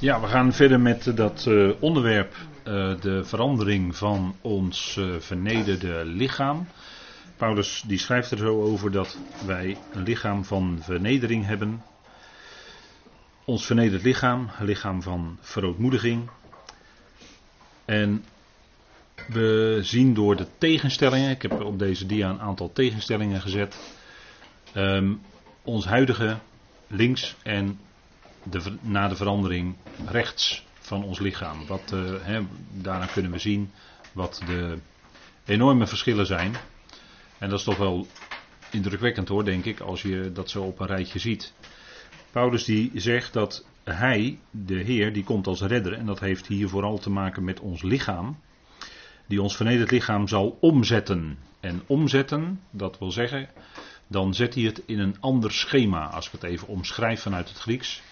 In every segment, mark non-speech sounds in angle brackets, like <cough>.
Ja, we gaan verder met dat uh, onderwerp, uh, de verandering van ons uh, vernederde lichaam. Paulus die schrijft er zo over dat wij een lichaam van vernedering hebben. Ons vernederd lichaam, een lichaam van verootmoediging. En we zien door de tegenstellingen, ik heb op deze dia een aantal tegenstellingen gezet, um, ons huidige links en de, na de verandering rechts van ons lichaam. Wat, uh, daarna kunnen we zien wat de enorme verschillen zijn. En dat is toch wel indrukwekkend hoor, denk ik, als je dat zo op een rijtje ziet. Paulus die zegt dat hij, de Heer, die komt als redder. En dat heeft hier vooral te maken met ons lichaam. Die ons vernederd lichaam zal omzetten. En omzetten, dat wil zeggen, dan zet hij het in een ander schema. Als ik het even omschrijf vanuit het Grieks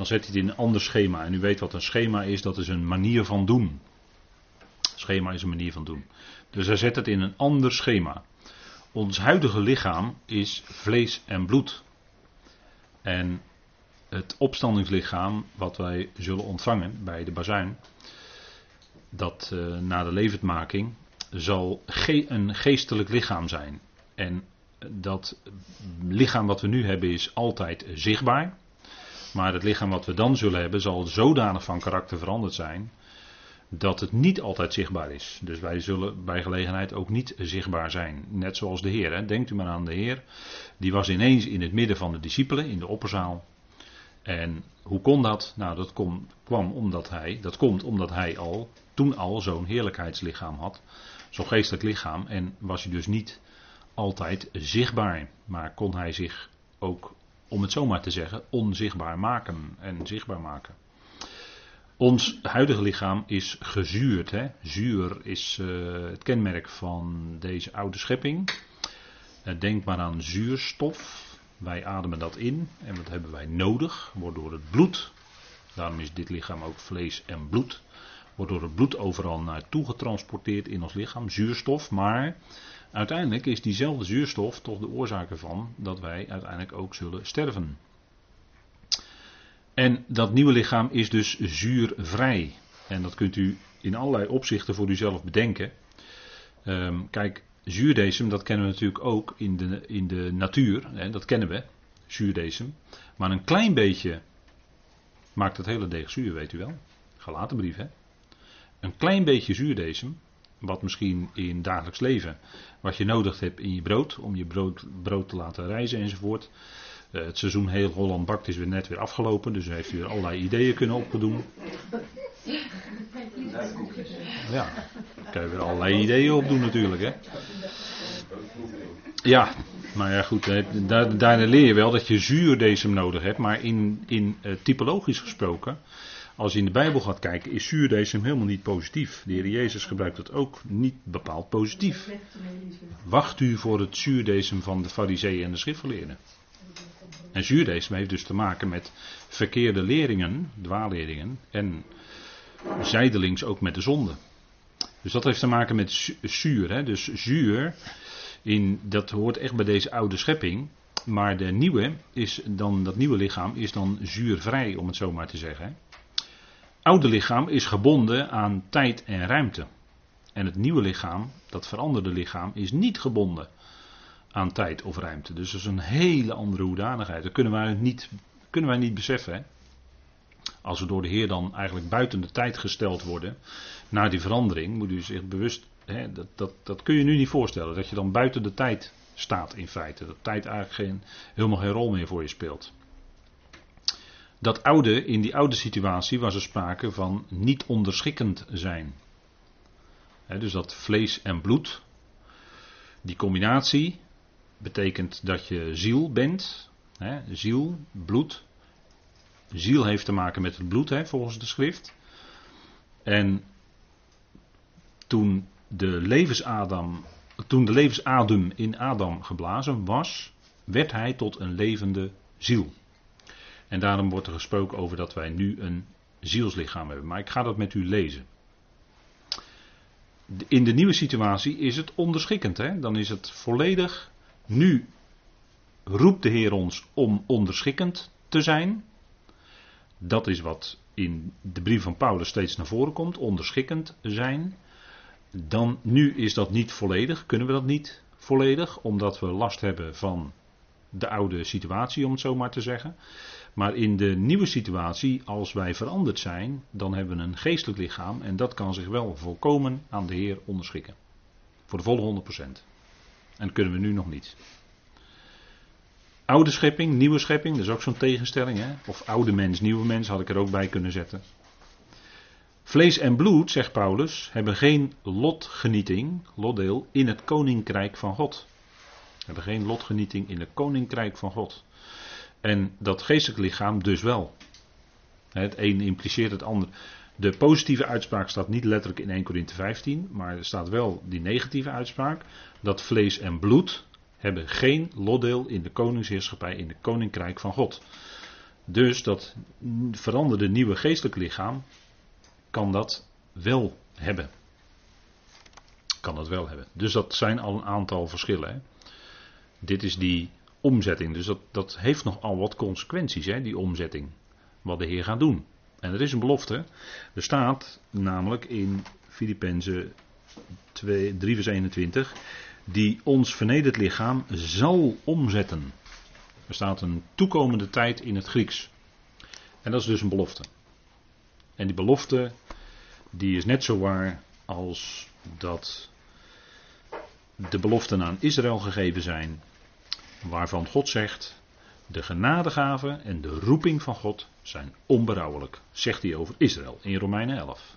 dan zet hij het in een ander schema. En u weet wat een schema is, dat is een manier van doen. Schema is een manier van doen. Dus hij zet het in een ander schema. Ons huidige lichaam is vlees en bloed. En het opstandingslichaam wat wij zullen ontvangen bij de bazuin, dat uh, na de levendmaking, zal een geestelijk lichaam zijn. En dat lichaam wat we nu hebben is altijd zichtbaar. Maar het lichaam wat we dan zullen hebben zal zodanig van karakter veranderd zijn dat het niet altijd zichtbaar is. Dus wij zullen bij gelegenheid ook niet zichtbaar zijn. Net zoals de Heer. Hè. Denkt u maar aan de Heer. Die was ineens in het midden van de discipelen in de opperzaal. En hoe kon dat? Nou, dat kom, kwam omdat hij, dat komt omdat hij al, toen al zo'n heerlijkheidslichaam had. Zo'n geestelijk lichaam. En was hij dus niet altijd zichtbaar. Maar kon hij zich ook om het zomaar te zeggen, onzichtbaar maken en zichtbaar maken. Ons huidige lichaam is gezuurd. Hè? Zuur is uh, het kenmerk van deze oude schepping. Uh, denk maar aan zuurstof. Wij ademen dat in en wat hebben wij nodig? Wordt door het bloed. Daarom is dit lichaam ook vlees en bloed. Wordt door het bloed overal naartoe getransporteerd in ons lichaam. Zuurstof, maar Uiteindelijk is diezelfde zuurstof toch de oorzaak ervan dat wij uiteindelijk ook zullen sterven. En dat nieuwe lichaam is dus zuurvrij. En dat kunt u in allerlei opzichten voor uzelf bedenken. Um, kijk, zuurdesem, dat kennen we natuurlijk ook in de, in de natuur. Hè, dat kennen we, zuurdesem. Maar een klein beetje maakt het hele deeg zuur, weet u wel. Gelaten brief, hè. Een klein beetje zuurdesem, wat misschien in dagelijks leven, wat je nodig hebt in je brood, om je brood, brood te laten rijzen enzovoort. Uh, het seizoen heel Holland bakt is weer net weer afgelopen, dus heeft weer allerlei ideeën kunnen opdoen. Ja, dan kan je weer allerlei ideeën opdoen natuurlijk, hè. Ja, maar ja goed, daar, daar leer je wel dat je zuurdesem nodig hebt, maar in, in uh, typologisch gesproken als je in de Bijbel gaat kijken, is zuurdesem helemaal niet positief. De Heer Jezus gebruikt het ook niet bepaald positief. Wacht u voor het zuurdesem van de fariseeën en de schriftgeleerden. En zuurdesem heeft dus te maken met verkeerde leringen, dwaalleringen, en zijdelings ook met de zonde. Dus dat heeft te maken met zuur. Hè? Dus zuur, in, dat hoort echt bij deze oude schepping. Maar de nieuwe is dan, dat nieuwe lichaam is dan zuurvrij, om het zo maar te zeggen. Hè? Oude lichaam is gebonden aan tijd en ruimte. En het nieuwe lichaam, dat veranderde lichaam, is niet gebonden aan tijd of ruimte. Dus dat is een hele andere hoedanigheid. Dat kunnen wij niet, kunnen wij niet beseffen. Hè? Als we door de Heer dan eigenlijk buiten de tijd gesteld worden, naar die verandering, moet u zich bewust, hè, dat, dat, dat kun je nu niet voorstellen, dat je dan buiten de tijd staat in feite. Dat tijd eigenlijk geen, helemaal geen rol meer voor je speelt. Dat oude, in die oude situatie was er sprake van niet onderschikkend zijn. dus dat vlees en bloed, die combinatie betekent dat je ziel bent. ziel, bloed. Ziel heeft te maken met het bloed, volgens de schrift. En toen de, levensadem, toen de levensadem in Adam geblazen was, werd hij tot een levende ziel. En daarom wordt er gesproken over dat wij nu een zielslichaam hebben. Maar ik ga dat met u lezen. In de nieuwe situatie is het onderschikkend. Hè? Dan is het volledig. Nu roept de Heer ons om onderschikkend te zijn. Dat is wat in de brief van Paulus steeds naar voren komt, onderschikkend zijn. Dan, nu is dat niet volledig, kunnen we dat niet volledig, omdat we last hebben van de oude situatie, om het zo maar te zeggen. Maar in de nieuwe situatie, als wij veranderd zijn, dan hebben we een geestelijk lichaam en dat kan zich wel volkomen aan de Heer onderschikken. Voor de volle 100%. En dat kunnen we nu nog niet. Oude schepping, nieuwe schepping, dat is ook zo'n tegenstelling. Hè? Of oude mens, nieuwe mens had ik er ook bij kunnen zetten. Vlees en bloed, zegt Paulus, hebben geen lotgenieting, lotdeel, in het koninkrijk van God. Hebben geen lotgenieting in het koninkrijk van God. En dat geestelijk lichaam dus wel. Het een impliceert het ander. De positieve uitspraak staat niet letterlijk in 1 Corinthië 15, maar er staat wel die negatieve uitspraak. Dat vlees en bloed hebben geen lotdeel in de koningsheerschappij, in de koninkrijk van God. Dus dat veranderde nieuwe geestelijk lichaam kan dat wel hebben. Kan dat wel hebben. Dus dat zijn al een aantal verschillen. Hè. Dit is die omzetting. Dus dat, dat heeft nogal wat consequenties, hè, die omzetting. Wat de Heer gaat doen. En er is een belofte. Er staat namelijk in Filippenzen 3 vers 21. Die ons vernederd lichaam zal omzetten. Er staat een toekomende tijd in het Grieks. En dat is dus een belofte. En die belofte, die is net zo waar als dat de beloften aan Israël gegeven zijn waarvan God zegt, de genadegave en de roeping van God zijn onberouwelijk, zegt hij over Israël in Romeinen 11.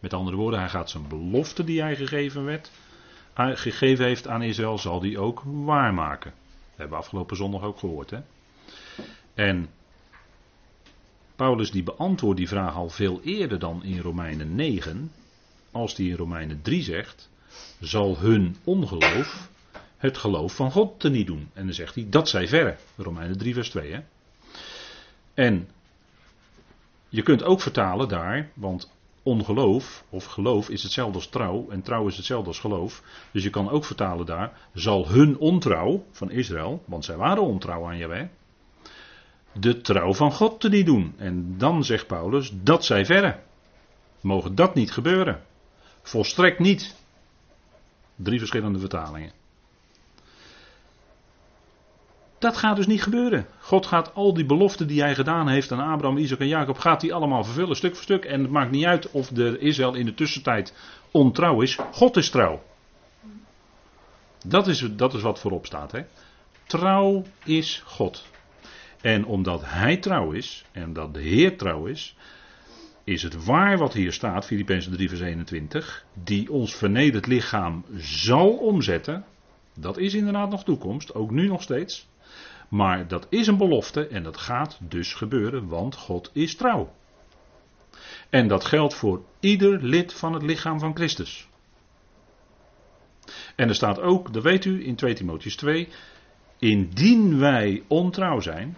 Met andere woorden, hij gaat zijn belofte die hij gegeven, werd, gegeven heeft aan Israël, zal hij ook waarmaken. Dat hebben we afgelopen zondag ook gehoord. Hè? En Paulus die beantwoordt die vraag al veel eerder dan in Romeinen 9, als hij in Romeinen 3 zegt, zal hun ongeloof het geloof van God te niet doen. En dan zegt hij, dat zij verre. Romeinen 3 vers 2. Hè? En je kunt ook vertalen daar, want ongeloof of geloof is hetzelfde als trouw en trouw is hetzelfde als geloof. Dus je kan ook vertalen daar, zal hun ontrouw van Israël, want zij waren ontrouw aan Jaweh, de trouw van God te niet doen. En dan zegt Paulus, dat zij verre. Mogen dat niet gebeuren? Volstrekt niet. Drie verschillende vertalingen. Dat gaat dus niet gebeuren. God gaat al die beloften die hij gedaan heeft aan Abraham, Isaac en Jacob, gaat hij allemaal vervullen, stuk voor stuk. En het maakt niet uit of de Israël in de tussentijd ontrouw is. God is trouw. Dat is, dat is wat voorop staat. Hè? Trouw is God. En omdat hij trouw is, en dat de Heer trouw is, is het waar wat hier staat, Filippenzen 3 vers 21, die ons vernederd lichaam zal omzetten. Dat is inderdaad nog toekomst, ook nu nog steeds. Maar dat is een belofte en dat gaat dus gebeuren, want God is trouw. En dat geldt voor ieder lid van het lichaam van Christus. En er staat ook, dat weet u in 2 Timotheus 2, indien wij ontrouw zijn,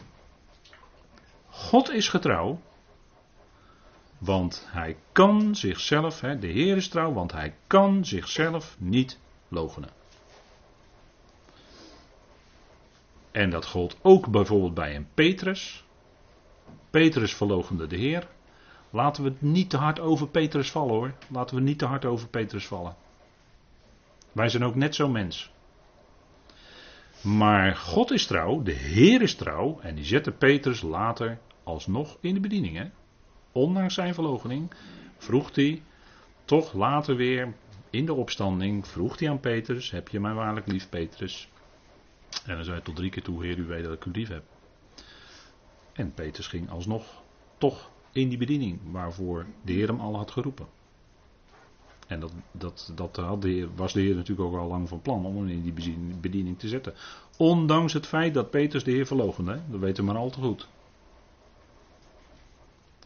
God is getrouw, want hij kan zichzelf, de Heer is trouw, want hij kan zichzelf niet logenen. En dat gold ook bijvoorbeeld bij een Petrus. Petrus verlogende de Heer. Laten we niet te hard over Petrus vallen hoor. Laten we niet te hard over Petrus vallen. Wij zijn ook net zo mens. Maar God is trouw, de Heer is trouw. En die zette Petrus later alsnog in de bediening. Hè? Ondanks zijn verloochening vroeg hij toch later weer in de opstanding. Vroeg hij aan Petrus: Heb je mij waarlijk lief, Petrus? En dan zei hij tot drie keer toe, Heer, u weet dat ik u lief heb. En Petrus ging alsnog toch in die bediening waarvoor de Heer hem al had geroepen. En dat, dat, dat had de heer, was de Heer natuurlijk ook al lang van plan om hem in die bediening te zetten. Ondanks het feit dat Petrus de Heer verloochende, dat weten we maar al te goed.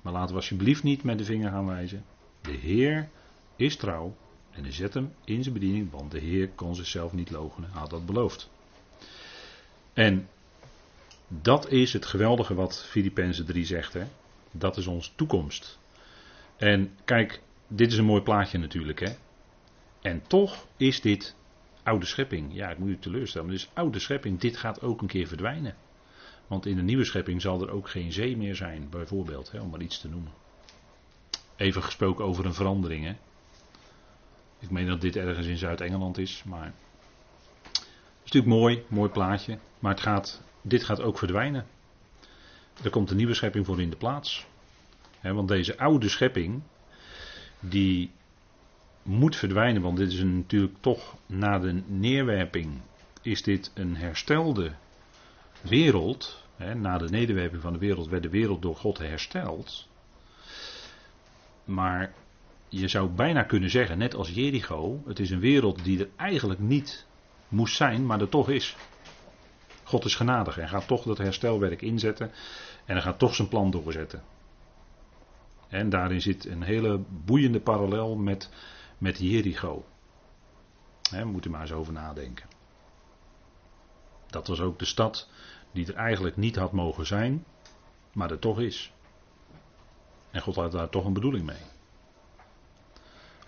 Maar laten we alsjeblieft niet met de vinger gaan wijzen. De Heer is trouw en hij zet hem in zijn bediening, want de Heer kon zichzelf niet. Hij had dat beloofd. En dat is het geweldige wat Filippenzen 3 zegt. Hè? Dat is onze toekomst. En kijk, dit is een mooi plaatje natuurlijk. Hè? En toch is dit oude schepping. Ja, ik moet u teleurstellen. Maar dit is oude schepping. Dit gaat ook een keer verdwijnen. Want in de nieuwe schepping zal er ook geen zee meer zijn, bijvoorbeeld, hè, om maar iets te noemen. Even gesproken over een verandering. Hè. Ik meen dat dit ergens in Zuid-Engeland is, maar. Is natuurlijk mooi, mooi plaatje. Maar het gaat, dit gaat ook verdwijnen. Er komt een nieuwe schepping voor in de plaats. want deze oude schepping, die moet verdwijnen, want dit is natuurlijk toch na de neerwerping, is dit een herstelde wereld. na de nederwerping van de wereld werd de wereld door God hersteld. Maar je zou bijna kunnen zeggen, net als Jericho, het is een wereld die er eigenlijk niet moest zijn, maar er toch is. God is genadig en gaat toch dat herstelwerk inzetten en hij gaat toch zijn plan doorzetten. En daarin zit een hele boeiende parallel met, met Jericho. Moet u maar eens over nadenken. Dat was ook de stad die er eigenlijk niet had mogen zijn, maar er toch is. En God had daar toch een bedoeling mee.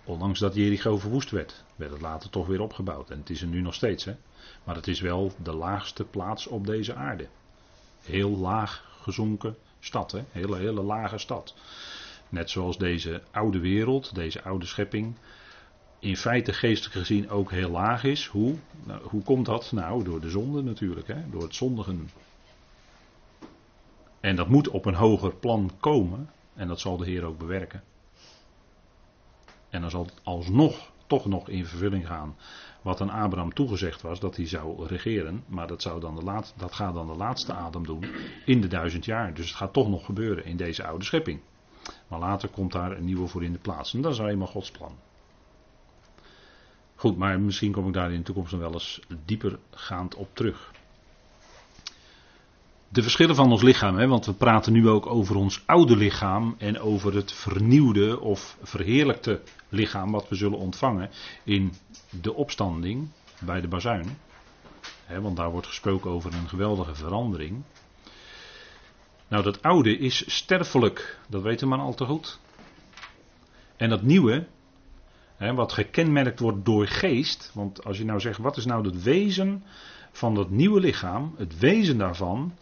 Ondanks dat Jericho verwoest werd, werd het later toch weer opgebouwd. En het is er nu nog steeds. Hè? Maar het is wel de laagste plaats op deze aarde. Heel laag gezonken stad. Hè? Hele, hele lage stad. Net zoals deze oude wereld, deze oude schepping, in feite geestelijk gezien ook heel laag is. Hoe? Nou, hoe komt dat? Nou, door de zonde natuurlijk, hè? door het zondigen. En dat moet op een hoger plan komen, en dat zal de Heer ook bewerken. En dan zal alsnog toch nog in vervulling gaan wat aan Abraham toegezegd was, dat hij zou regeren. Maar dat, zou dan de laatste, dat gaat dan de laatste adem doen in de duizend jaar. Dus het gaat toch nog gebeuren in deze oude schepping. Maar later komt daar een nieuwe voor in de plaats. En dat is eenmaal Gods plan. Goed, maar misschien kom ik daar in de toekomst nog wel eens dieper gaand op terug. De verschillen van ons lichaam, hè, want we praten nu ook over ons oude lichaam en over het vernieuwde of verheerlijkte lichaam wat we zullen ontvangen in de opstanding bij de bazuin. Hè, want daar wordt gesproken over een geweldige verandering. Nou, dat oude is sterfelijk, dat weten we maar al te goed. En dat nieuwe, hè, wat gekenmerkt wordt door geest, want als je nou zegt, wat is nou het wezen van dat nieuwe lichaam? Het wezen daarvan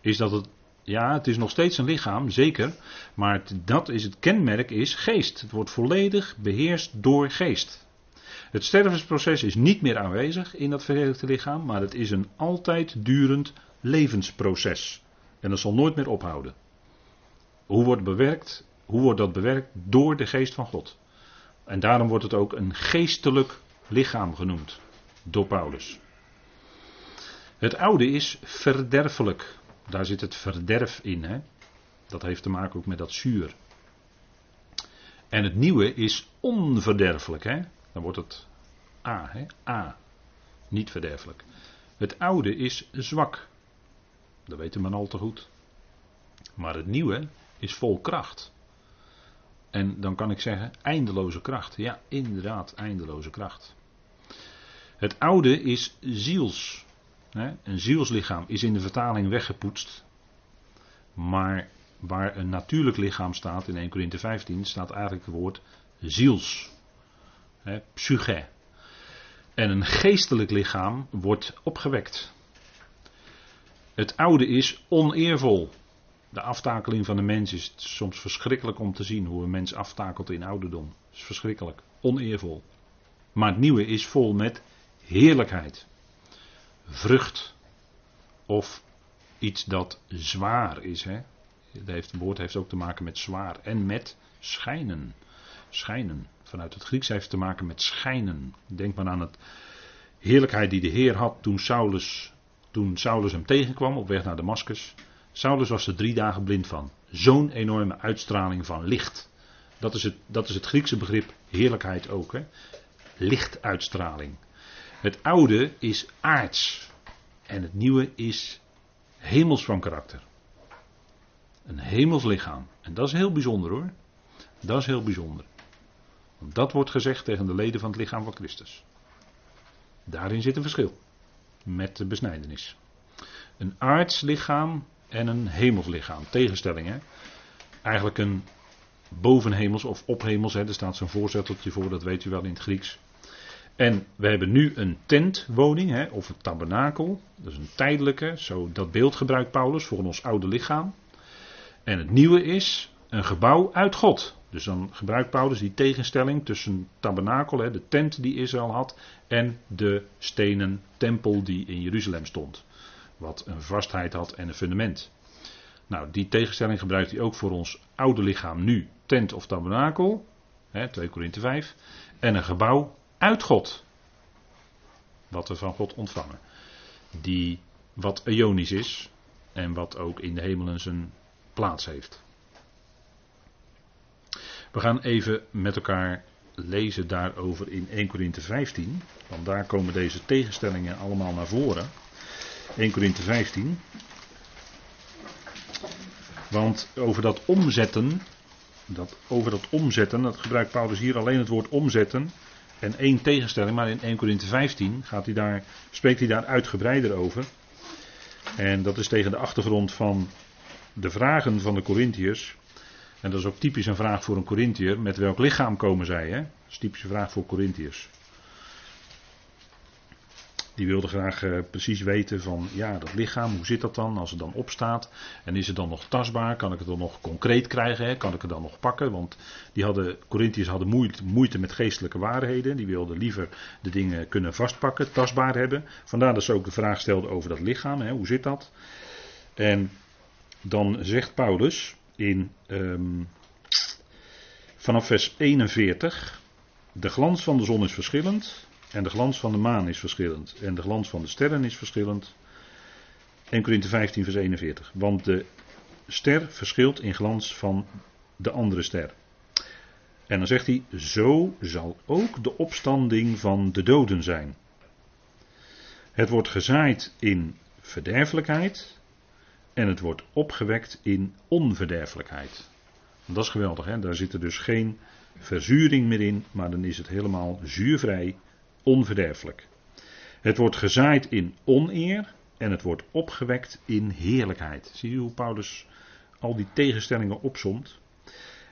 is dat het, ja, het is nog steeds een lichaam, zeker, maar dat is het kenmerk is geest. Het wordt volledig beheerst door geest. Het stervensproces is niet meer aanwezig in dat verheerlijkte lichaam, maar het is een altijd durend levensproces. En dat zal nooit meer ophouden. Hoe wordt, bewerkt, hoe wordt dat bewerkt? Door de geest van God. En daarom wordt het ook een geestelijk lichaam genoemd door Paulus. Het oude is verderfelijk. Daar zit het verderf in. Hè? Dat heeft te maken ook met dat zuur. En het nieuwe is onverderfelijk. Hè? Dan wordt het A. Hè? A. Niet verderfelijk. Het oude is zwak. Dat weet men al te goed. Maar het nieuwe is vol kracht. En dan kan ik zeggen, eindeloze kracht. Ja, inderdaad, eindeloze kracht. Het oude is ziels. Een zielslichaam is in de vertaling weggepoetst. Maar waar een natuurlijk lichaam staat in 1 Corinthië 15 staat eigenlijk het woord ziels. Psyche. En een geestelijk lichaam wordt opgewekt. Het oude is oneervol. De aftakeling van de mens is soms verschrikkelijk om te zien hoe een mens aftakelt in ouderdom. Het is verschrikkelijk, oneervol. Maar het nieuwe is vol met heerlijkheid vrucht of iets dat zwaar is. Hè? Het, heeft, het woord heeft ook te maken met zwaar en met schijnen. Schijnen. Vanuit het Grieks heeft het te maken met schijnen. Denk maar aan het heerlijkheid die de Heer had toen Saulus, toen Saulus hem tegenkwam op weg naar Damascus. Saulus was er drie dagen blind van. Zo'n enorme uitstraling van licht. Dat is het, dat is het Griekse begrip heerlijkheid ook. Hè? Lichtuitstraling. Het oude is aards en het nieuwe is hemels van karakter. Een hemels lichaam. En dat is heel bijzonder hoor. Dat is heel bijzonder. Want dat wordt gezegd tegen de leden van het lichaam van Christus. Daarin zit een verschil met de besnijdenis. Een aards lichaam en een hemels lichaam. Tegenstellingen. Eigenlijk een bovenhemels of ophemels. Hè. Er staat zo'n voorzetteltje voor, dat weet u wel in het Grieks. En we hebben nu een tentwoning, hè, of een tabernakel. Is een tijdelijke, zo, dat beeld gebruikt Paulus voor ons oude lichaam. En het nieuwe is een gebouw uit God. Dus dan gebruikt Paulus die tegenstelling tussen tabernakel, hè, de tent die Israël had, en de stenen tempel die in Jeruzalem stond. Wat een vastheid had en een fundament. Nou, die tegenstelling gebruikt hij ook voor ons oude lichaam nu, tent of tabernakel, hè, 2 Korinthe 5, en een gebouw uit God. Wat we van God ontvangen. Die wat ionisch is en wat ook in de hemelen zijn plaats heeft. We gaan even met elkaar lezen daarover in 1 Korinthe 15. Want daar komen deze tegenstellingen allemaal naar voren. 1 Korinthe 15. Want over dat omzetten, dat, over dat omzetten, dat gebruikt Paulus hier alleen het woord omzetten. En één tegenstelling, maar in 1 Korinthe 15 gaat hij daar, spreekt hij daar uitgebreider over. En dat is tegen de achtergrond van de vragen van de Corinthiërs. En dat is ook typisch een vraag voor een Corinthiër. Met welk lichaam komen zij? Hè? Dat is typische vraag voor Corinthiërs. Die wilde graag uh, precies weten van ja, dat lichaam, hoe zit dat dan als het dan opstaat? En is het dan nog tastbaar? Kan ik het dan nog concreet krijgen? Hè? Kan ik het dan nog pakken? Want die hadden, Corinthiërs hadden moeite, met geestelijke waarheden. Die wilden liever de dingen kunnen vastpakken, tastbaar hebben. Vandaar dat ze ook de vraag stelden over dat lichaam. Hè? Hoe zit dat? En dan zegt Paulus in um, vanaf vers 41. De glans van de zon is verschillend. En de glans van de maan is verschillend. En de glans van de sterren is verschillend. 1 Korinthe 15, vers 41. Want de ster verschilt in glans van de andere ster. En dan zegt hij: Zo zal ook de opstanding van de doden zijn. Het wordt gezaaid in verderfelijkheid. En het wordt opgewekt in onverderfelijkheid. Dat is geweldig, hè? daar zit er dus geen verzuring meer in, maar dan is het helemaal zuurvrij onverderfelijk. Het wordt gezaaid in oneer en het wordt opgewekt in heerlijkheid. Zie je hoe Paulus al die tegenstellingen opsomt?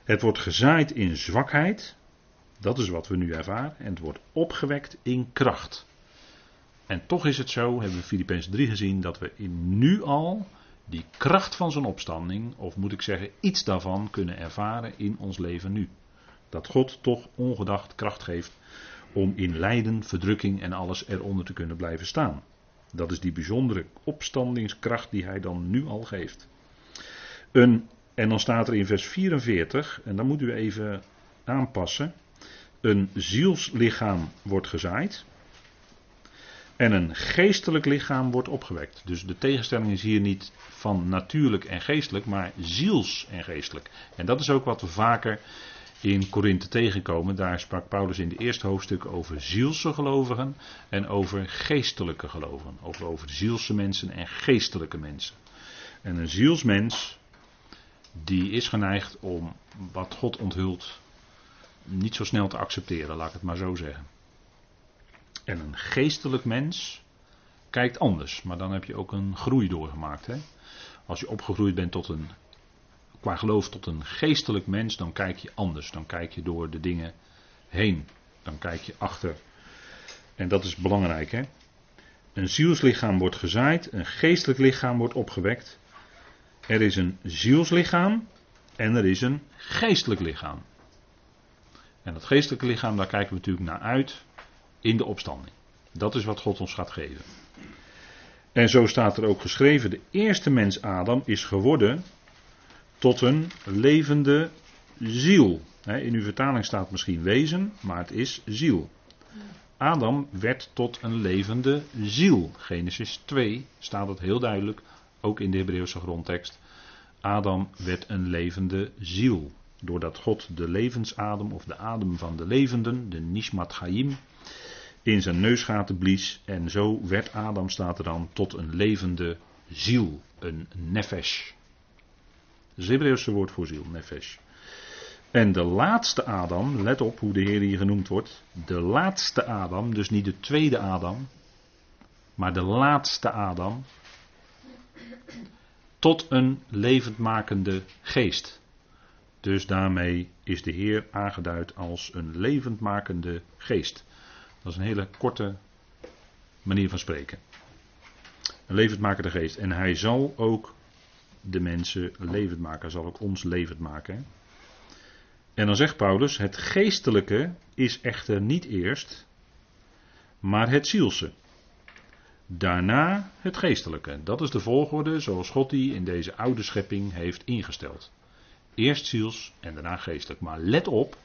Het wordt gezaaid in zwakheid, dat is wat we nu ervaren, en het wordt opgewekt in kracht. En toch is het zo, hebben we Filippenzen 3 gezien, dat we in nu al die kracht van zijn opstanding, of moet ik zeggen iets daarvan, kunnen ervaren in ons leven nu. Dat God toch ongedacht kracht geeft om in lijden, verdrukking en alles eronder te kunnen blijven staan. Dat is die bijzondere opstandingskracht die hij dan nu al geeft. Een, en dan staat er in vers 44, en dan moet u even aanpassen. Een zielslichaam wordt gezaaid. En een geestelijk lichaam wordt opgewekt. Dus de tegenstelling is hier niet van natuurlijk en geestelijk, maar ziels en geestelijk. En dat is ook wat we vaker in Korinthe tegenkomen. Daar sprak Paulus in de eerste hoofdstuk over zielse gelovigen en over geestelijke gelovigen. Over, over zielse mensen en geestelijke mensen. En een zielsmens, die is geneigd om wat God onthult niet zo snel te accepteren, laat ik het maar zo zeggen. En een geestelijk mens kijkt anders, maar dan heb je ook een groei doorgemaakt. Hè? Als je opgegroeid bent tot een, qua geloof tot een geestelijk mens, dan kijk je anders. Dan kijk je door de dingen heen. Dan kijk je achter. En dat is belangrijk. Hè? Een zielslichaam wordt gezaaid, een geestelijk lichaam wordt opgewekt. Er is een zielslichaam en er is een geestelijk lichaam. En dat geestelijke lichaam, daar kijken we natuurlijk naar uit in de opstanding. Dat is wat God ons gaat geven. En zo staat er ook geschreven: de eerste mens Adam is geworden tot een levende ziel. In uw vertaling staat misschien wezen, maar het is ziel. Adam werd tot een levende ziel. Genesis 2 staat het heel duidelijk, ook in de Hebreeuwse grondtekst. Adam werd een levende ziel. Doordat God de levensadem of de adem van de levenden, de Nishmat Chaim, in zijn neusgaten blies. En zo werd Adam, staat er dan, tot een levende ziel. Een nefesh. Hebreeuwse woord voor ziel, nefesh. En de laatste Adam, let op hoe de Heer hier genoemd wordt. De laatste Adam, dus niet de tweede Adam, maar de laatste Adam. Tot een levendmakende geest. Dus daarmee is de Heer aangeduid als een levendmakende geest. Dat is een hele korte manier van spreken. Een levend maken de geest. En hij zal ook de mensen levend maken. Hij zal ook ons levend maken. En dan zegt Paulus: Het geestelijke is echter niet eerst, maar het zielse. Daarna het geestelijke. Dat is de volgorde zoals God die in deze oude schepping heeft ingesteld. Eerst ziels en daarna geestelijk. Maar let op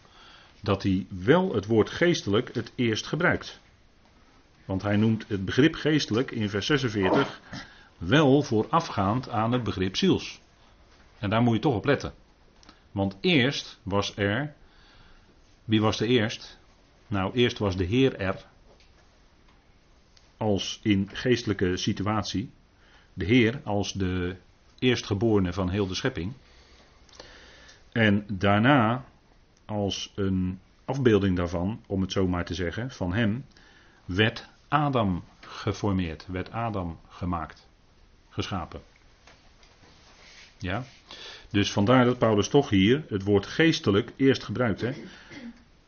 dat hij wel het woord geestelijk het eerst gebruikt. Want hij noemt het begrip geestelijk in vers 46 wel voorafgaand aan het begrip ziels. En daar moet je toch op letten. Want eerst was er. Wie was er eerst? Nou, eerst was de Heer er. Als in geestelijke situatie. De Heer als de eerstgeborene van heel de schepping. En daarna als een afbeelding daarvan, om het zo maar te zeggen, van hem, werd Adam geformeerd, werd Adam gemaakt, geschapen. Ja? Dus vandaar dat Paulus toch hier het woord geestelijk eerst gebruikt. Hè?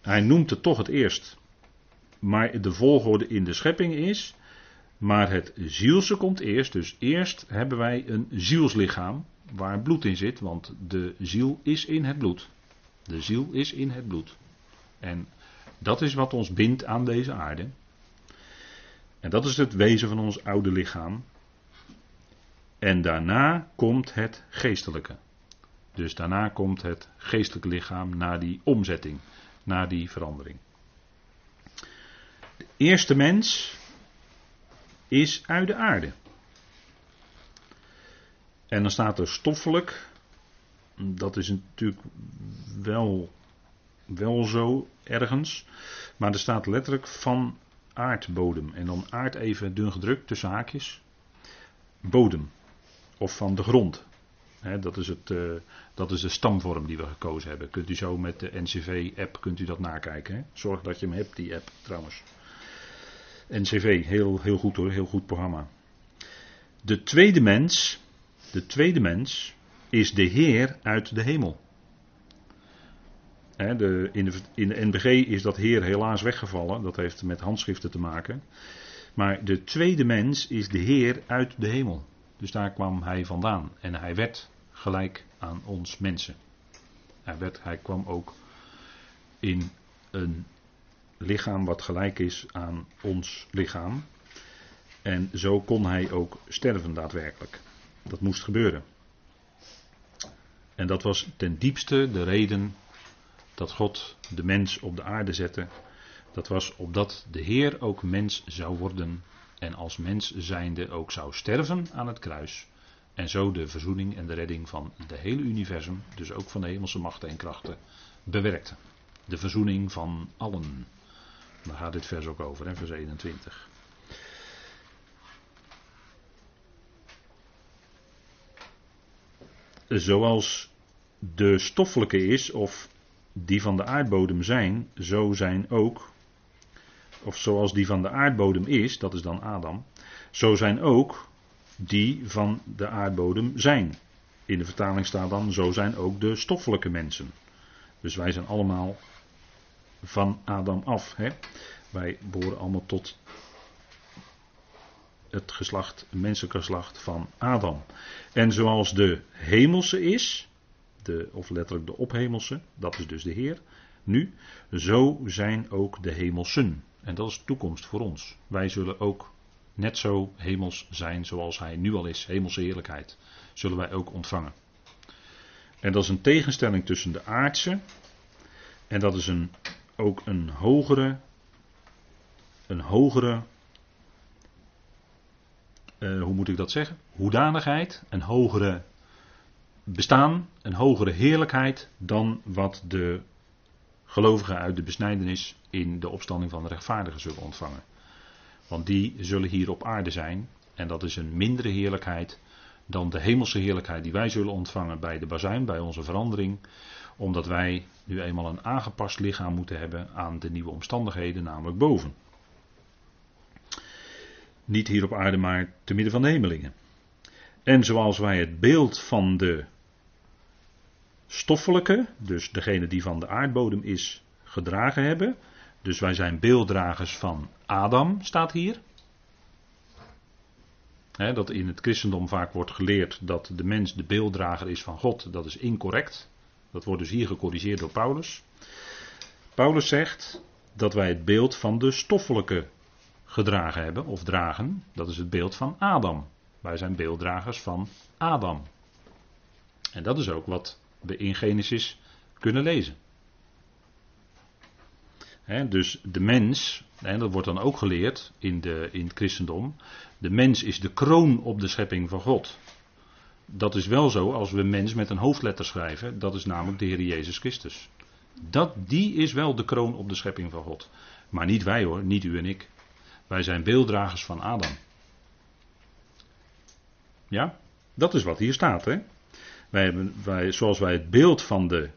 Hij noemt het toch het eerst. Maar de volgorde in de schepping is. Maar het zielse komt eerst. Dus eerst hebben wij een zielslichaam. Waar bloed in zit. Want de ziel is in het bloed. De ziel is in het bloed. En dat is wat ons bindt aan deze aarde. En dat is het wezen van ons oude lichaam. En daarna komt het geestelijke. Dus daarna komt het geestelijke lichaam naar die omzetting, naar die verandering. De eerste mens is uit de aarde. En dan staat er stoffelijk. Dat is natuurlijk wel, wel zo ergens. Maar er staat letterlijk van aardbodem. En dan aard even dun gedrukt tussen haakjes. Bodem. Of van de grond dat, is het, uh, dat is de stamvorm die we gekozen hebben. Kunt u zo met de NCV-app kunt u dat nakijken. Zorg dat je hem hebt, die app trouwens. NCV, heel, heel goed hoor, heel goed programma. De tweede mens, de tweede mens is de Heer uit de hemel. de, in, de, in de NBG is dat Heer helaas weggevallen. Dat heeft met handschriften te maken. Maar de tweede mens is de Heer uit de hemel. Dus daar kwam hij vandaan. En hij werd gelijk aan ons mensen. Hij, werd, hij kwam ook in een lichaam wat gelijk is aan ons lichaam. En zo kon hij ook sterven daadwerkelijk. Dat moest gebeuren. En dat was ten diepste de reden dat God de mens op de aarde zette. Dat was opdat de Heer ook mens zou worden en als mens zijnde ook zou sterven aan het kruis. En zo de verzoening en de redding van de hele universum, dus ook van de hemelse machten en krachten, bewerkte. De verzoening van allen. Daar gaat dit vers ook over, hè, vers 21. Zoals de stoffelijke is, of die van de aardbodem zijn, zo zijn ook, of zoals die van de aardbodem is, dat is dan Adam, zo zijn ook die van de aardbodem zijn. In de vertaling staat dan, zo zijn ook de stoffelijke mensen. Dus wij zijn allemaal van Adam af. Hè? Wij behoren allemaal tot het geslacht, menselijk geslacht van Adam. En zoals de hemelse is, de, of letterlijk de ophemelse, dat is dus de Heer, nu, zo zijn ook de hemelsen. En dat is toekomst voor ons. Wij zullen ook net zo hemels zijn zoals hij nu al is, hemelse heerlijkheid, zullen wij ook ontvangen. En dat is een tegenstelling tussen de aardse en dat is een, ook een hogere, een hogere, uh, hoe moet ik dat zeggen? Hoedanigheid, een hogere bestaan, een hogere heerlijkheid dan wat de gelovigen uit de besnijdenis in de opstanding van de rechtvaardigen zullen ontvangen. Want die zullen hier op aarde zijn. En dat is een mindere heerlijkheid dan de hemelse heerlijkheid die wij zullen ontvangen bij de bazuin, bij onze verandering. Omdat wij nu eenmaal een aangepast lichaam moeten hebben aan de nieuwe omstandigheden, namelijk boven. Niet hier op aarde, maar te midden van de hemelingen. En zoals wij het beeld van de stoffelijke, dus degene die van de aardbodem is, gedragen hebben, Dus wij zijn beelddragers van Adam, staat hier. dat in het christendom vaak wordt geleerd dat de mens de beelddrager is van God. Dat is incorrect. Dat wordt dus hier gecorrigeerd door Paulus. Paulus zegt dat wij het beeld van de stoffelijke gedragen hebben of dragen. Dat is het beeld van Adam. Wij zijn beelddragers van Adam. En dat is ook wat we in Genesis kunnen lezen. dus de mens, dat wordt dan ook geleerd in, de, in het christendom. De mens is de kroon op de schepping van God. Dat is wel zo als we mens met een hoofdletter schrijven. Dat is namelijk de Heer Jezus Christus. Dat, die is wel de kroon op de schepping van God. Maar niet wij hoor, niet u en ik. Wij zijn beelddragers van Adam. Ja, dat is wat hier staat. Hè? Wij hebben, wij, zoals wij het beeld van, de,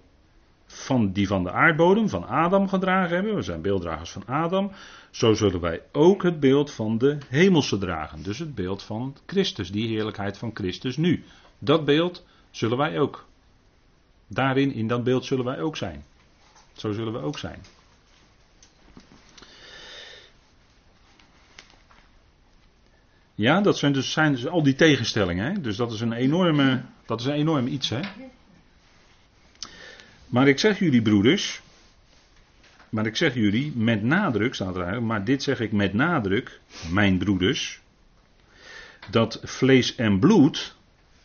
van die van de aardbodem, van Adam gedragen hebben, we zijn beelddragers van Adam, zo zullen wij ook het beeld van de hemelse dragen. Dus het beeld van Christus, die heerlijkheid van Christus nu. Dat beeld zullen wij ook. Daarin, in dat beeld zullen wij ook zijn. Zo zullen we ook zijn. Ja, dat zijn dus, zijn dus al die tegenstellingen. Hè? Dus dat is een enorme, dat is een enorm iets. Hè? Maar ik zeg jullie broeders, maar ik zeg jullie met nadruk, staat er eigenlijk, maar dit zeg ik met nadruk, mijn broeders, dat vlees en bloed,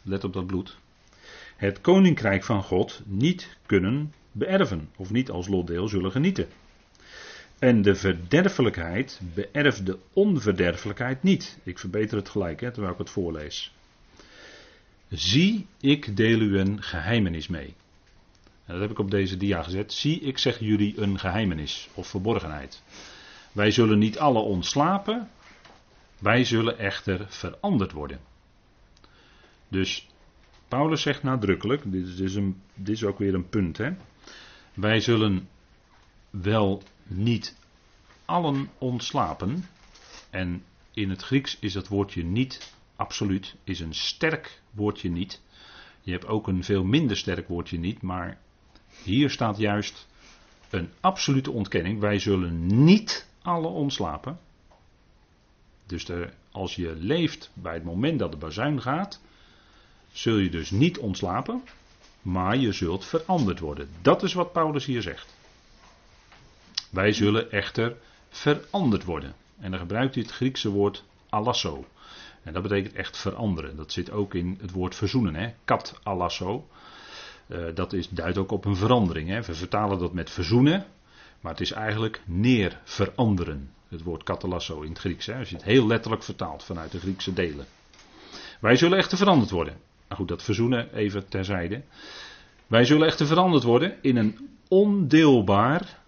let op dat bloed, het koninkrijk van God niet kunnen beërven of niet als lotdeel zullen genieten. En de verderfelijkheid beërft de onverderfelijkheid niet. Ik verbeter het gelijk hè, terwijl ik het voorlees. Zie, ik deel u een geheimenis mee. dat heb ik op deze dia gezet. Zie, ik zeg jullie een geheimenis of verborgenheid. Wij zullen niet alle ontslapen, wij zullen echter veranderd worden. Dus Paulus zegt nadrukkelijk, dit is, een, dit is ook weer een punt, hè? wij zullen wel niet allen ontslapen. En in het Grieks is dat woordje niet absoluut, is een sterk woordje niet. Je hebt ook een veel minder sterk woordje niet, maar hier staat juist een absolute ontkenning. Wij zullen niet alle ontslapen. Dus als je leeft bij het moment dat de bazuin gaat, zul je dus niet ontslapen, maar je zult veranderd worden. Dat is wat Paulus hier zegt. Wij zullen echter veranderd worden. En dan gebruikt hij het Griekse woord alasso. En dat betekent echt veranderen. Dat zit ook in het woord verzoenen. Hè? Kat alasso. Uh, dat is, duidt ook op een verandering. Hè? We vertalen dat met verzoenen. Maar het is eigenlijk neer veranderen. Het woord katalasso in het Grieks. Hè? Als je het heel letterlijk vertaalt vanuit de Griekse delen. Wij zullen echter veranderd worden. Nou goed, dat verzoenen even terzijde. Wij zullen echter veranderd worden in een ondeelbaar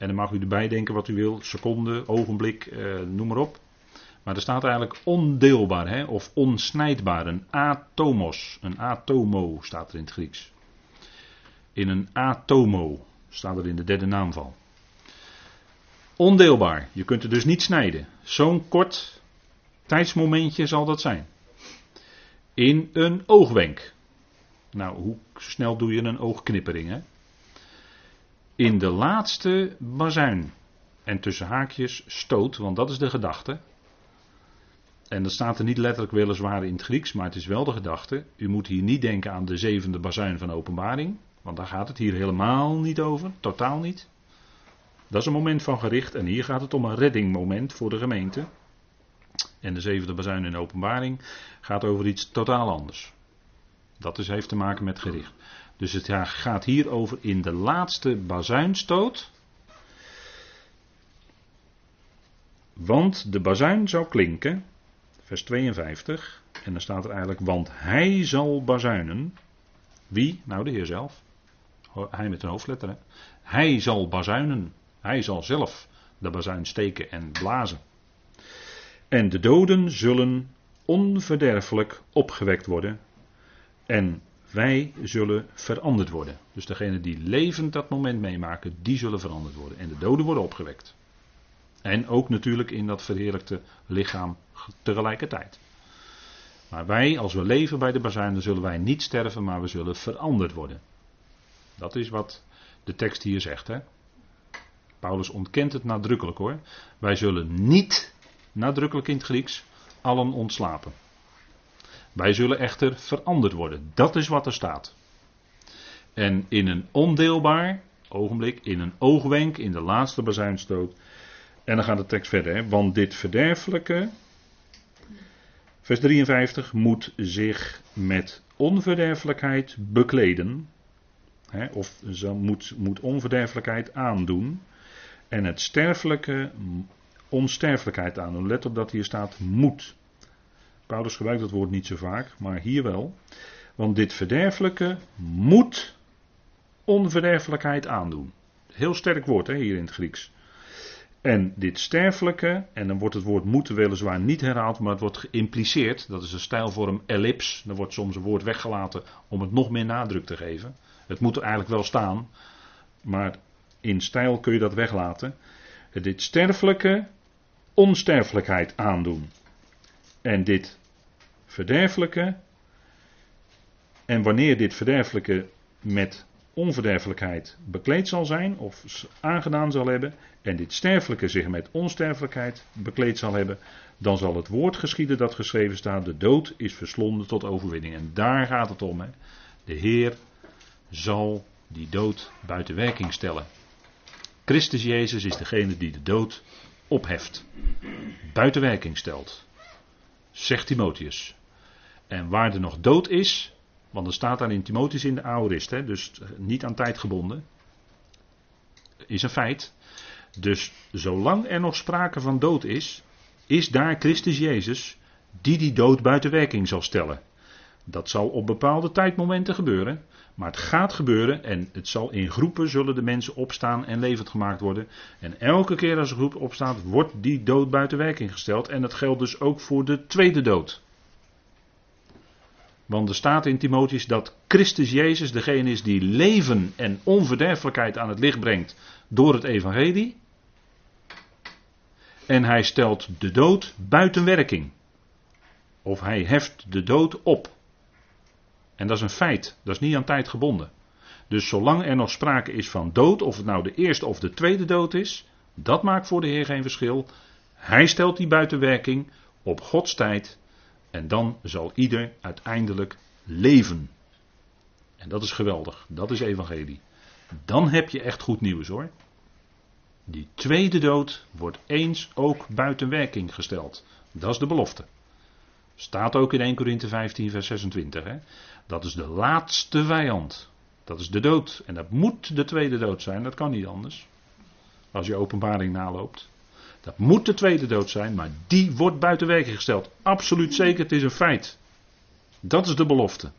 en dan mag u erbij denken wat u wil, seconde, ogenblik, eh, noem maar op. Maar er staat eigenlijk ondeelbaar hè, of onsnijdbaar, een atomos, een atomo staat er in het Grieks. In een atomo staat er in de derde naamval. Ondeelbaar, je kunt het dus niet snijden. Zo'n kort tijdsmomentje zal dat zijn. In een oogwenk. Nou, hoe snel doe je een oogknippering? Hè? In de laatste bazuin. En tussen haakjes stoot, want dat is de gedachte. En dat staat er niet letterlijk weliswaar in het Grieks, maar het is wel de gedachte. U moet hier niet denken aan de zevende bazuin van openbaring, want daar gaat het hier helemaal niet over, totaal niet. Dat is een moment van gericht en hier gaat het om een reddingmoment voor de gemeente. En de zevende bazuin in openbaring gaat over iets totaal anders. Dat is, heeft te maken met gericht. Dus het gaat hier over in de laatste bazuinstoot. Want de bazuin zou klinken, vers 52, en dan staat er eigenlijk, want hij zal bazuinen. Wie? Nou, de Heer zelf. Hij met een hoofdletter. Hè? Hij zal bazuinen. Hij zal zelf de bazuin steken en blazen. En de doden zullen onverderfelijk opgewekt worden. En wij zullen veranderd worden. Dus degenen die levend dat moment meemaken, die zullen veranderd worden. En de doden worden opgewekt. En ook natuurlijk in dat verheerlijkte lichaam tegelijkertijd. Maar wij, als we leven bij de bazuin, zullen wij niet sterven, maar we zullen veranderd worden. Dat is wat de tekst hier zegt. Hè? Paulus ontkent het nadrukkelijk hoor. Wij zullen niet, nadrukkelijk in het Grieks, allen ontslapen. Wij zullen echter veranderd worden. Dat is wat er staat. En in een ondeelbaar ogenblik, in een oogwenk, in de laatste bazuinstoot. En dan gaat de tekst verder. Hè? Want dit verderfelijke, vers 53, moet zich met onverderfelijkheid bekleden. Hè? Of zo moet, moet onverderfelijkheid aandoen. En het sterfelijke onsterfelijkheid aandoen. Let op dat hier staat moet. Paulus gebruikt dat woord niet zo vaak, maar hier wel. Want dit verderfelijke moet onverderfelijkheid aandoen. Heel sterk woord hè, hier in het Grieks. En dit sterfelijke, en dan wordt het woord moeten weliswaar niet herhaald, maar het wordt geïmpliceerd. Dat is een stijlvorm ellips. Dan wordt soms een woord weggelaten om het nog meer nadruk te geven. Het moet er eigenlijk wel staan, maar in stijl kun je dat weglaten. Dit sterfelijke onsterfelijkheid aandoen. En dit verderfelijke. En wanneer dit verderfelijke met onverderfelijkheid bekleed zal zijn of aangedaan zal hebben en dit sterfelijke zich met onsterfelijkheid bekleed zal hebben, dan zal het woord geschieden dat geschreven staat, de dood is verslonden tot overwinning. En daar gaat het om. Hè. De Heer zal die dood buiten werking stellen. Christus Jezus is degene die de dood opheft, buiten werking stelt, zegt Timotheus. En waar er nog dood is, want er staat daar in Timotheus in de aorist, hè, dus niet aan tijd gebonden. Is een feit. Dus zolang er nog sprake van dood is, is daar Christus Jezus die die dood buiten werking zal stellen. Dat zal op bepaalde tijdmomenten gebeuren. Maar het gaat gebeuren en het zal in groepen zullen de mensen opstaan en levend gemaakt worden. En elke keer als een groep opstaat, wordt die dood buiten werking gesteld. En dat geldt dus ook voor de tweede dood. Want er staat in Timotheus dat Christus Jezus degene is die leven en onverderfelijkheid aan het licht brengt door het evangelie. En hij stelt de dood buiten werking. Of hij heft de dood op. En dat is een feit, dat is niet aan tijd gebonden. Dus zolang er nog sprake is van dood, of het nou de eerste of de tweede dood is, dat maakt voor de Heer geen verschil. Hij stelt die buiten werking op Gods tijd en dan zal ieder uiteindelijk leven. En dat is geweldig. Dat is evangelie. Dan heb je echt goed nieuws hoor. Die tweede dood wordt eens ook buiten werking gesteld. Dat is de belofte. Staat ook in 1 Korinthe 15, vers 26. Hè? Dat is de laatste vijand. Dat is de dood. En dat moet de tweede dood zijn. Dat kan niet anders. Als je openbaring naloopt. Dat moet de tweede dood zijn, maar die wordt buiten werking gesteld. Absoluut zeker, het is een feit. Dat is de belofte.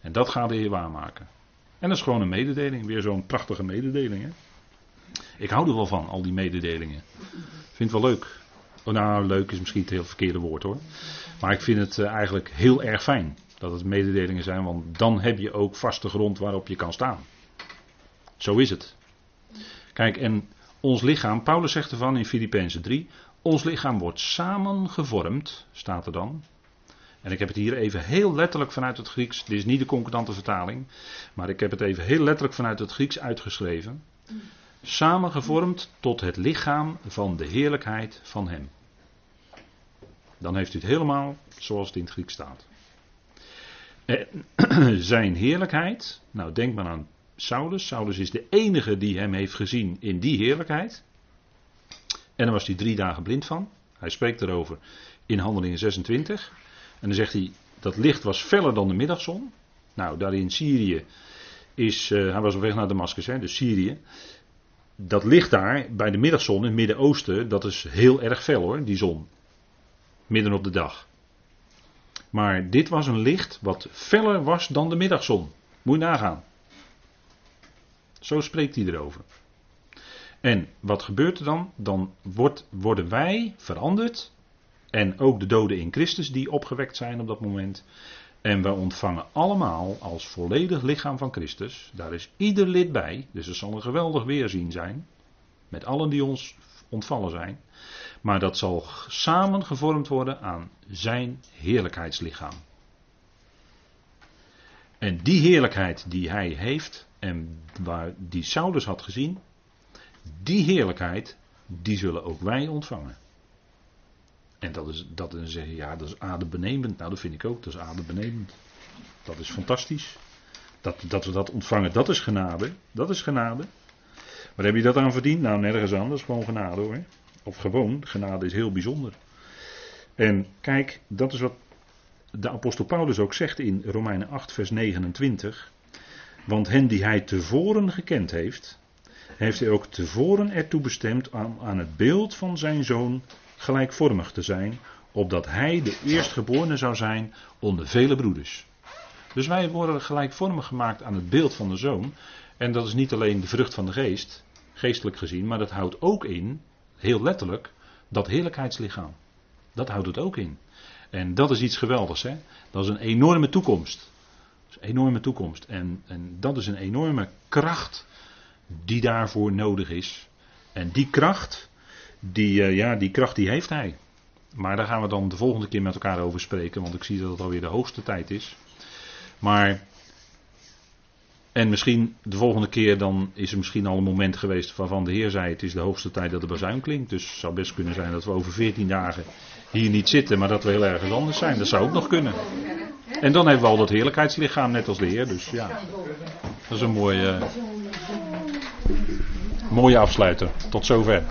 En dat gaat de Heer waarmaken. En dat is gewoon een mededeling, weer zo'n prachtige mededeling. Hè? Ik hou er wel van, al die mededelingen. Vind het wel leuk. Oh, nou, leuk is misschien het heel verkeerde woord hoor. Maar ik vind het eh, eigenlijk heel erg fijn dat het mededelingen zijn, want dan heb je ook vaste grond waarop je kan staan. Zo is het. Kijk, en ons lichaam, Paulus zegt ervan in Filippenzen 3, ons lichaam wordt samen gevormd, staat er dan. En ik heb het hier even heel letterlijk vanuit het Grieks, dit is niet de concordante vertaling, maar ik heb het even heel letterlijk vanuit het Grieks uitgeschreven. Samen gevormd tot het lichaam van de heerlijkheid van Hem. Dan heeft u het helemaal zoals het in het Grieks staat. <clears throat> zijn heerlijkheid, nou denk maar aan Saulus. Saulus is de enige die hem heeft gezien in die heerlijkheid. En daar was hij drie dagen blind van. Hij spreekt erover in Handelingen 26. En dan zegt hij, dat licht was feller dan de middagzon. Nou, daar in Syrië is, uh, hij was op weg naar Damascus, dus Syrië. Dat licht daar bij de middagzon in het Midden-Oosten, dat is heel erg fel hoor, die zon. Midden op de dag. Maar dit was een licht wat feller was dan de middagzon. Moet je nagaan. Zo spreekt hij erover. En wat gebeurt er dan? Dan wordt, worden wij veranderd. En ook de doden in Christus die opgewekt zijn op dat moment. En wij ontvangen allemaal als volledig lichaam van Christus. Daar is ieder lid bij. Dus het zal een geweldig weerzien zijn. Met allen die ons ontvallen zijn. Maar dat zal samen gevormd worden aan zijn heerlijkheidslichaam. En die heerlijkheid die hij heeft, en waar die Saulus had gezien, die heerlijkheid, die zullen ook wij ontvangen. En dat is, dat is zeggen, ja, dat is adembenemend. Nou, dat vind ik ook, dat is adembenemend. Dat is fantastisch. Dat, dat we dat ontvangen, dat is genade. Dat is genade. Waar heb je dat aan verdiend? Nou, nergens anders, gewoon genade hoor. Of gewoon, genade is heel bijzonder. En kijk, dat is wat de apostel Paulus ook zegt in Romeinen 8, vers 29. Want hen die hij tevoren gekend heeft, heeft hij ook tevoren ertoe bestemd aan, aan het beeld van zijn zoon gelijkvormig te zijn, opdat hij de eerstgeborene zou zijn onder vele broeders. Dus wij worden gelijkvormig gemaakt aan het beeld van de zoon. En dat is niet alleen de vrucht van de geest, geestelijk gezien, maar dat houdt ook in, heel letterlijk, dat heerlijkheidslichaam. Dat houdt het ook in. En dat is iets geweldigs, hè? Dat is een enorme toekomst. Enorme toekomst. En, en dat is een enorme kracht die daarvoor nodig is. En die kracht, die, uh, ja, die kracht die heeft hij. Maar daar gaan we dan de volgende keer met elkaar over spreken, want ik zie dat het alweer de hoogste tijd is. Maar, en misschien de volgende keer dan is er misschien al een moment geweest waarvan de Heer zei het is de hoogste tijd dat de bazuin klinkt. Dus het zou best kunnen zijn dat we over 14 dagen hier niet zitten, maar dat we heel ergens anders zijn. Dat zou ook nog kunnen. En dan hebben we al dat heerlijkheidslichaam, net als de Heer. Dus ja, dat is een mooie, mooie afsluiter. Tot zover.